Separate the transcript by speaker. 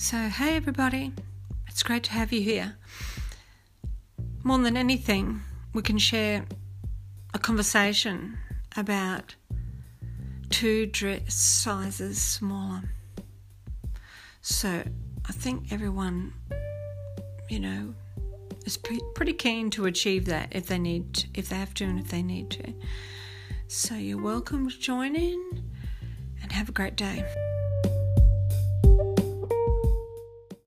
Speaker 1: So, hey everybody, it's great to have you here. More than anything, we can share a conversation about two dress sizes smaller. So, I think everyone, you know, is pre- pretty keen to achieve that if they need, to, if they have to, and if they need to. So, you're welcome to join in and have a great day.